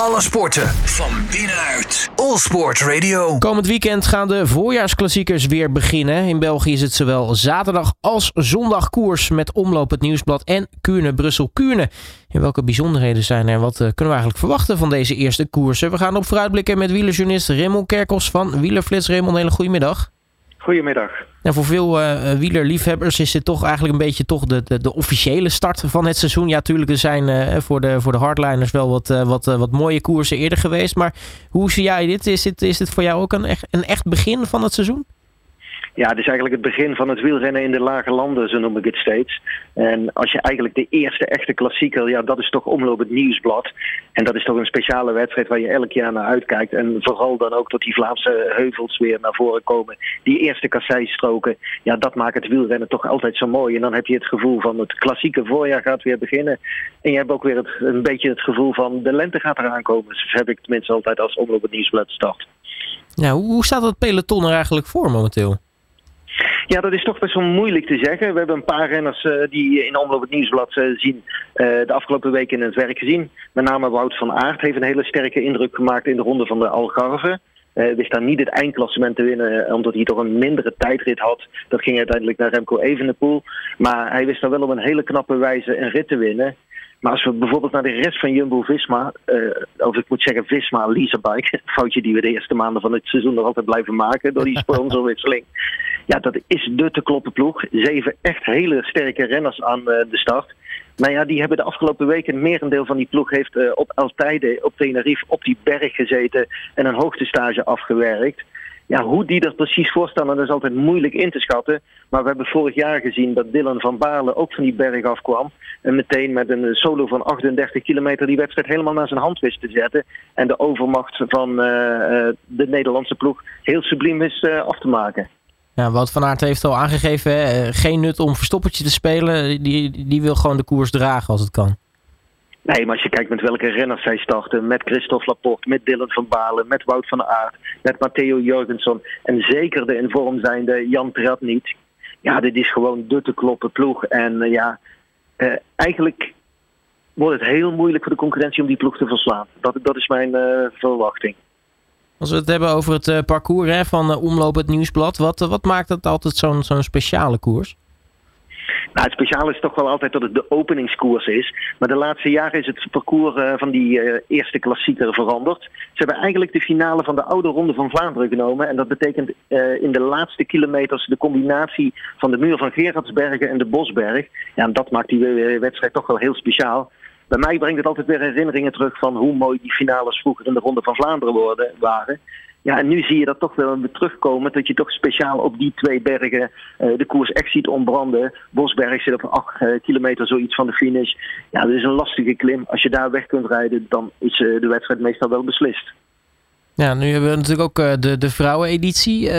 Alle sporten van binnenuit. All Sport Radio. Komend weekend gaan de voorjaarsklassiekers weer beginnen. In België is het zowel zaterdag als zondag koers met Omloop het Nieuwsblad en Kuurne-Brussel-Kuurne. In welke bijzonderheden zijn er? Wat eh, kunnen we eigenlijk verwachten van deze eerste koersen? We gaan op vooruitblikken met wielerjournalist Raymond Kerkos van Wielerflits. Raymond, hele goede middag. Goedemiddag. Voor veel uh, wielerliefhebbers is dit toch eigenlijk een beetje toch de, de, officiële start van het seizoen. Ja, natuurlijk, er zijn uh, voor, de, voor de hardliners wel wat, wat, wat mooie koersen eerder geweest. Maar hoe zie jij dit? Is dit, is dit voor jou ook een een echt begin van het seizoen? Ja, het is eigenlijk het begin van het wielrennen in de lage landen, zo noem ik het steeds. En als je eigenlijk de eerste echte klassieker, ja, dat is toch Omloop het Nieuwsblad. En dat is toch een speciale wedstrijd waar je elk jaar naar uitkijkt. En vooral dan ook dat die Vlaamse heuvels weer naar voren komen. Die eerste kasseistroken, ja, dat maakt het wielrennen toch altijd zo mooi. En dan heb je het gevoel van het klassieke voorjaar gaat weer beginnen. En je hebt ook weer het, een beetje het gevoel van de lente gaat eraan komen. Dus heb ik tenminste altijd als Omloop het Nieuwsblad start. Ja, hoe staat het peloton er eigenlijk voor momenteel? Ja, dat is toch best wel moeilijk te zeggen. We hebben een paar renners uh, die in Omloop het Nieuwsblad uh, zien uh, de afgelopen weken in het werk gezien. Met name Wout van Aert heeft een hele sterke indruk gemaakt in de ronde van de Algarve. Wist daar niet het eindklassement te winnen, omdat hij toch een mindere tijdrit had. Dat ging uiteindelijk naar Remco Evenepoel. Maar hij wist daar wel op een hele knappe wijze een rit te winnen. Maar als we bijvoorbeeld naar de rest van Jumbo-Visma, uh, of ik moet zeggen Visma Leasebike, foutje die we de eerste maanden van het seizoen nog altijd blijven maken door die sponsorwisseling. Ja, dat is de te kloppen ploeg. Zeven echt hele sterke renners aan uh, de start. Maar ja, die hebben de afgelopen weken, merendeel van die ploeg heeft uh, op Altijde, op Tenerife, op die berg gezeten en een hoogtestage afgewerkt. Ja, hoe die er precies voor staan, dat is altijd moeilijk in te schatten. Maar we hebben vorig jaar gezien dat Dylan van Baarle ook van die berg afkwam. En meteen met een solo van 38 kilometer die wedstrijd helemaal naar zijn hand wist te zetten. En de overmacht van uh, de Nederlandse ploeg heel subliem uh, af te maken. Ja, Wout van Aert heeft al aangegeven, hè, geen nut om verstoppertje te spelen. Die, die wil gewoon de koers dragen als het kan. Nee, maar als je kijkt met welke renners zij starten, met Christophe Laporte, met Dylan van Balen, met Wout van Aert, met Matteo Jurgensen en zeker de in vorm zijnde Jan Tratnik. Ja, dit is gewoon de te kloppen ploeg. En uh, ja, uh, eigenlijk wordt het heel moeilijk voor de concurrentie om die ploeg te verslaan. Dat, dat is mijn verwachting. Als we het hebben over het parcours hè, van Omloop het Nieuwsblad, wat, wat maakt het altijd zo'n zo'n speciale koers? Nou, het speciaal is toch wel altijd dat het de openingskoers is. Maar de laatste jaren is het parcours van die eerste klassieker veranderd. Ze hebben eigenlijk de finale van de oude ronde van Vlaanderen genomen. En dat betekent in de laatste kilometers de combinatie van de muur van Gerardsbergen en de Bosberg. Ja, en dat maakt die wedstrijd toch wel heel speciaal. Bij mij brengt het altijd weer herinneringen terug van hoe mooi die finales vroeger in de Ronde van Vlaanderen waren. Ja, en nu zie je dat toch wel weer terugkomen. Dat je toch speciaal op die twee bergen uh, de koers echt ziet ontbranden. Bosberg zit op 8 uh, kilometer zoiets van de finish. Ja, dat is een lastige klim. Als je daar weg kunt rijden, dan is uh, de wedstrijd meestal wel beslist. Ja, nu hebben we natuurlijk ook de, de vrouweneditie.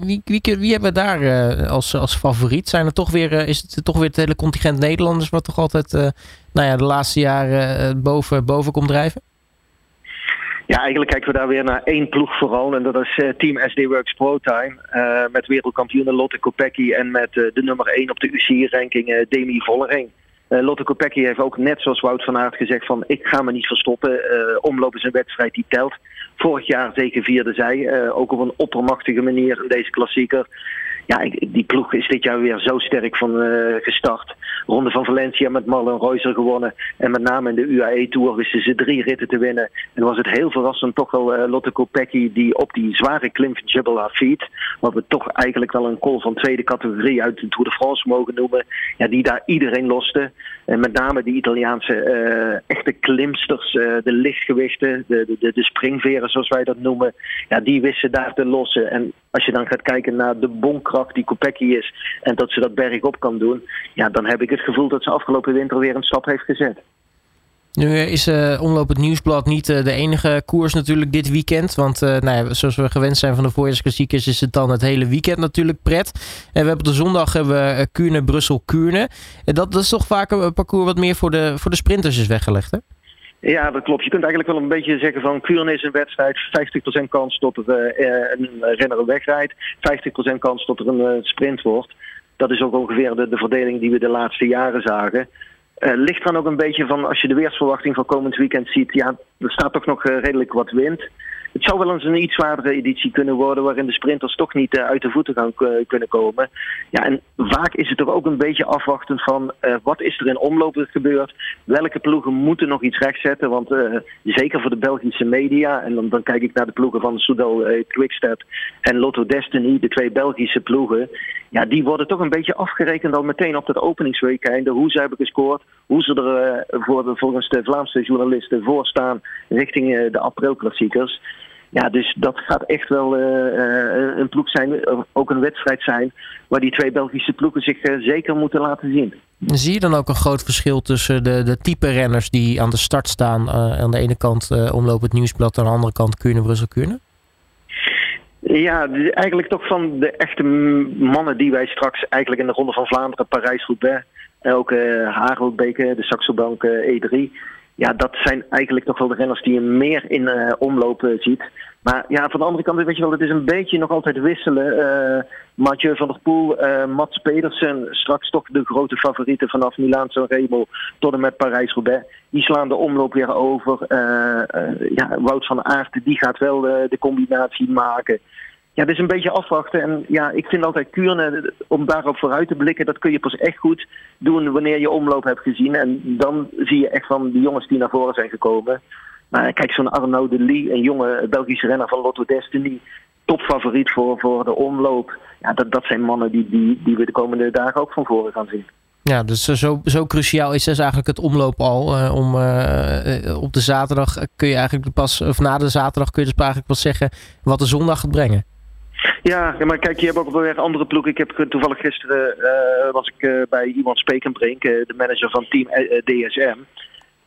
wie, wie, wie hebben we daar als, als favoriet? Zijn er toch weer, is het toch weer het hele contingent Nederlanders wat toch altijd nou ja, de laatste jaren boven, boven komt drijven? Ja, eigenlijk kijken we daar weer naar één ploeg vooral. En dat is Team SD Works ProTime. Uh, met wereldkampioenen Lotte Kopecky en met de nummer 1 op de UCI-ranking Demi Vollering. Lotte Kopecky heeft ook net zoals Wout van Aert gezegd van ik ga me niet verstoppen. omloop is een wedstrijd die telt. Vorig jaar zeker vierde zij. ook op een oppermachtige manier in deze klassieker ja, die ploeg is dit jaar weer zo sterk van gestart. Ronde van Valencia met Marlon Reuser gewonnen. En met name in de UAE Tour wisten ze drie ritten te winnen. En was het heel verrassend toch wel uh, Lotte Kopecky die op die zware klim van Jebel wat we toch eigenlijk wel een call van tweede categorie uit de Tour de France mogen noemen, ja, die daar iedereen loste. En met name die Italiaanse uh, echte klimsters, de lichtgewichten, de, de, de springveren zoals wij dat noemen, ja, die wisten daar te lossen. En als je dan gaat kijken naar de bonkracht die Kopecky is en dat ze dat bergop kan doen, ja, dan heb ik het gevoel dat ze afgelopen winter weer een stap heeft gezet. Nu is uh, Omloop het Nieuwsblad niet uh, de enige koers natuurlijk dit weekend. Want uh, nou ja, zoals we gewend zijn van de voorjaarsklassiekers is het dan het hele weekend natuurlijk pret. En we hebben op de zondag hebben we Kuurne, Brussel, Kuurne. En dat, dat is toch vaak een parcours wat meer voor de, voor de sprinters is weggelegd hè? Ja, dat klopt. Je kunt eigenlijk wel een beetje zeggen van Kuurne is een wedstrijd. 50% kans tot er een renner wegrijdt. 50% kans tot er een sprint wordt. Dat is ook ongeveer de, de verdeling die we de laatste jaren zagen. ligt dan ook een beetje van, als je de weersverwachting van komend weekend ziet, ja, er staat toch nog redelijk wat wind. Het zou wel eens een iets zwaardere editie kunnen worden waarin de sprinters toch niet uh, uit de voeten gaan kunnen komen. Ja, en vaak is het toch ook een beetje afwachtend van uh, wat is er in omloop gebeurd. Welke ploegen moeten nog iets rechtzetten. Want zeker voor de Belgische media, en dan, dan kijk ik naar de ploegen van Soudal Quickstep en Lotto Destiny, de twee Belgische ploegen. Ja, die worden toch een beetje afgerekend al meteen op dat openingsweekend. Hoe ze hebben gescoord, hoe ze er voor de, volgens de Vlaamse journalisten voor staan richting de aprilklassiekers. Ja, dus dat gaat echt wel uh, een ploeg zijn, ook een wedstrijd zijn, waar die twee Belgische ploegen zich uh, zeker moeten laten zien. Zie je dan ook een groot verschil tussen de, de type renners die aan de start staan? aan de ene kant omloop het nieuwsblad, aan de andere kant Kuurne, Brussel, Kuurne? Ja, eigenlijk toch van de echte mannen die wij straks eigenlijk in de Ronde van Vlaanderen, Parijs-Roubaix, en ook uh, Hagelbeke, de Saxo Bank E3 ja, dat zijn eigenlijk toch wel de renners die je meer in uh, omloop ziet. Maar ja, van de andere kant, weet je wel, het is een beetje nog altijd wisselen. Uh, Mathieu van der Poel, uh, Mats Pedersen, straks toch de grote favorieten vanaf Milaan Remo tot en met Parijs-Roubaix. Die slaan de omloop weer over. ja, Wout van Aert, die gaat wel de combinatie maken. Ja, is een beetje afwachten. En ja, ik vind altijd Kuurne, om daarop vooruit te blikken, dat kun je pas echt goed doen wanneer je omloop hebt gezien. En dan zie je echt van die jongens die naar voren zijn gekomen. Maar kijk, zo'n Arnaud de Lee, een jonge Belgische renner van Lotto Destiny, topfavoriet voor, voor de omloop. Ja, dat, dat zijn mannen die, die, die we de komende dagen ook van voren gaan zien. Ja, dus zo, zo cruciaal is dus eigenlijk het omloop al. Uh, om, op de zaterdag kun je eigenlijk pas, of na de zaterdag kun je dus eigenlijk pas zeggen wat de zondag gaat brengen. Ja, maar kijk, je hebt ook weer andere ploegen. Ik heb toevallig gisteren uh, was ik uh, bij iemand Spekenbrink, uh, de manager van team DSM.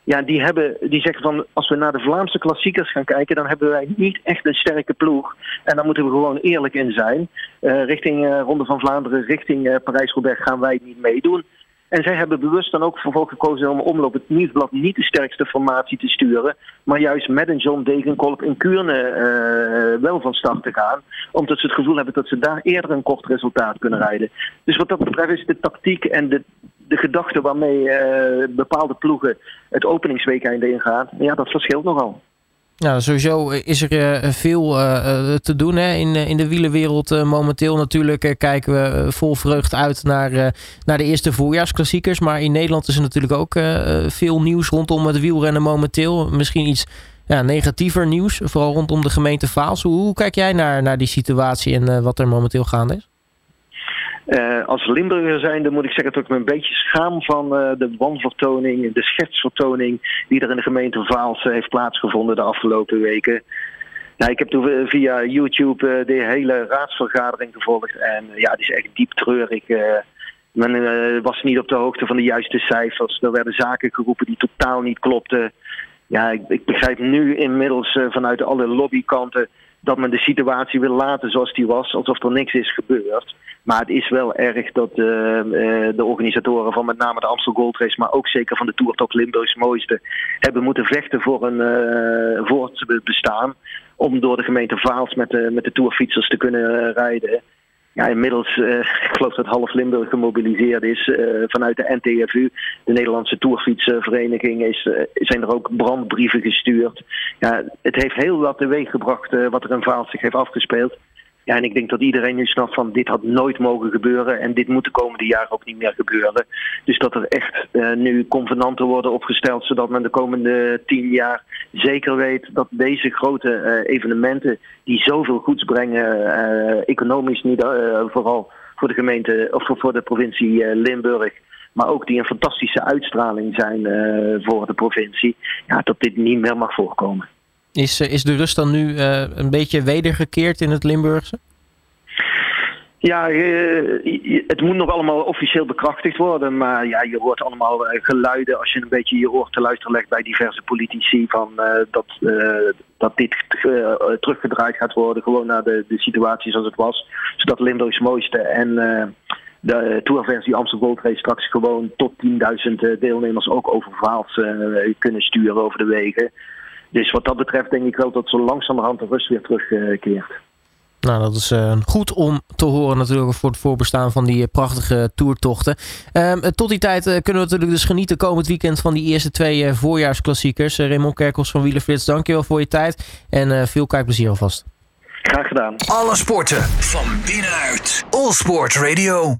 Ja, die, hebben, die zeggen van als we naar de Vlaamse klassiekers gaan kijken, dan hebben wij niet echt een sterke ploeg. En daar moeten we gewoon eerlijk in zijn. richting Ronde van Vlaanderen, richting Parijs-Roubaix gaan wij niet meedoen. En zij hebben bewust dan ook voor gekozen om omloop het nieuwsblad niet de sterkste formatie te sturen, maar juist met een John Degenkolb in Kuurne uh, wel van start te gaan. Omdat ze het gevoel hebben dat ze daar eerder een kort resultaat kunnen rijden. Dus wat dat betreft is de tactiek en de, de gedachte waarmee uh, bepaalde ploegen het openingsweekend ingaan, ja, dat verschilt nogal. Nou, sowieso is er uh, veel uh, te doen hè? In, in de wielenwereld momenteel. Natuurlijk kijken we vol vreugd uit naar, naar de eerste voorjaarsklassiekers. Maar in Nederland is er natuurlijk ook veel nieuws rondom het wielrennen momenteel. Misschien iets ja, negatiever nieuws, vooral rondom de gemeente Vaals. Hoe, hoe kijk jij naar, naar die situatie en wat er momenteel gaande is? Uh, als Limburger zijnde moet ik zeggen dat ik me een beetje schaam van uh, de wanvertoning, de schetsvertoning die er in de gemeente Vaals uh, heeft plaatsgevonden de afgelopen weken. Nou, ik heb toen via YouTube de hele raadsvergadering gevolgd en ja, die is echt diep treurig. men was niet op de hoogte van de juiste cijfers. Er werden zaken geroepen die totaal niet klopten. Ja, ik, ik begrijp nu inmiddels vanuit alle lobbykanten dat men de situatie wil laten zoals die was, alsof er niks is gebeurd. Maar het is wel erg dat uh, de organisatoren van met name de Amstel Gold Race, maar ook zeker van de Tour Limburgs mooiste, hebben moeten vechten voor een uh, voortbestaan. Om door de gemeente Vaals met de, met de tourfietsers te kunnen rijden ja, inmiddels, uh, ik geloof dat half Limburg gemobiliseerd is vanuit de NTFU, de Nederlandse Tourfietsvereniging, is, zijn er ook brandbrieven gestuurd. Ja, het heeft heel wat teweeg gebracht wat er in Vaals zich heeft afgespeeld. Ja, en ik denk dat iedereen nu snapt van dit had nooit mogen gebeuren en dit moet de komende jaren ook niet meer gebeuren. Dus dat er echt uh, nu convenanten worden opgesteld, zodat men de komende tien jaar zeker weet dat deze grote uh, evenementen die zoveel goeds brengen, uh, economisch niet vooral voor de gemeente of voor de provincie Limburg, maar ook die een fantastische uitstraling zijn voor de provincie, ja, dat dit niet meer mag voorkomen. Is, eh, is de rust dan nu uh, een beetje wedergekeerd in het Limburgse? Ja, uh, het moet nog allemaal officieel bekrachtigd worden. Maar ja, je hoort allemaal geluiden als je een beetje je oor te luisteren legt bij diverse politici. Van, dat, dat dit teruggedraaid gaat worden. Gewoon naar de, de situatie zoals het was. Zodat Limburgs mooiste en de tourversie Amsterdam Gold Race straks gewoon tot 10.000 deelnemers ook over kunnen sturen over de wegen. Dus wat dat betreft denk ik wel dat zo langzamerhand de rust weer terugkeert. Nou, dat is uh, goed om te horen natuurlijk voor het voorbestaan van die prachtige toertochten. Uh, tot die tijd kunnen we natuurlijk dus genieten komend weekend van die eerste twee voorjaarsklassiekers. Raymond Kerkels van Wielerflits, dankjewel voor je tijd en veel kijkplezier alvast. Graag gedaan. Alle sporten van binnenuit. All Sport Radio.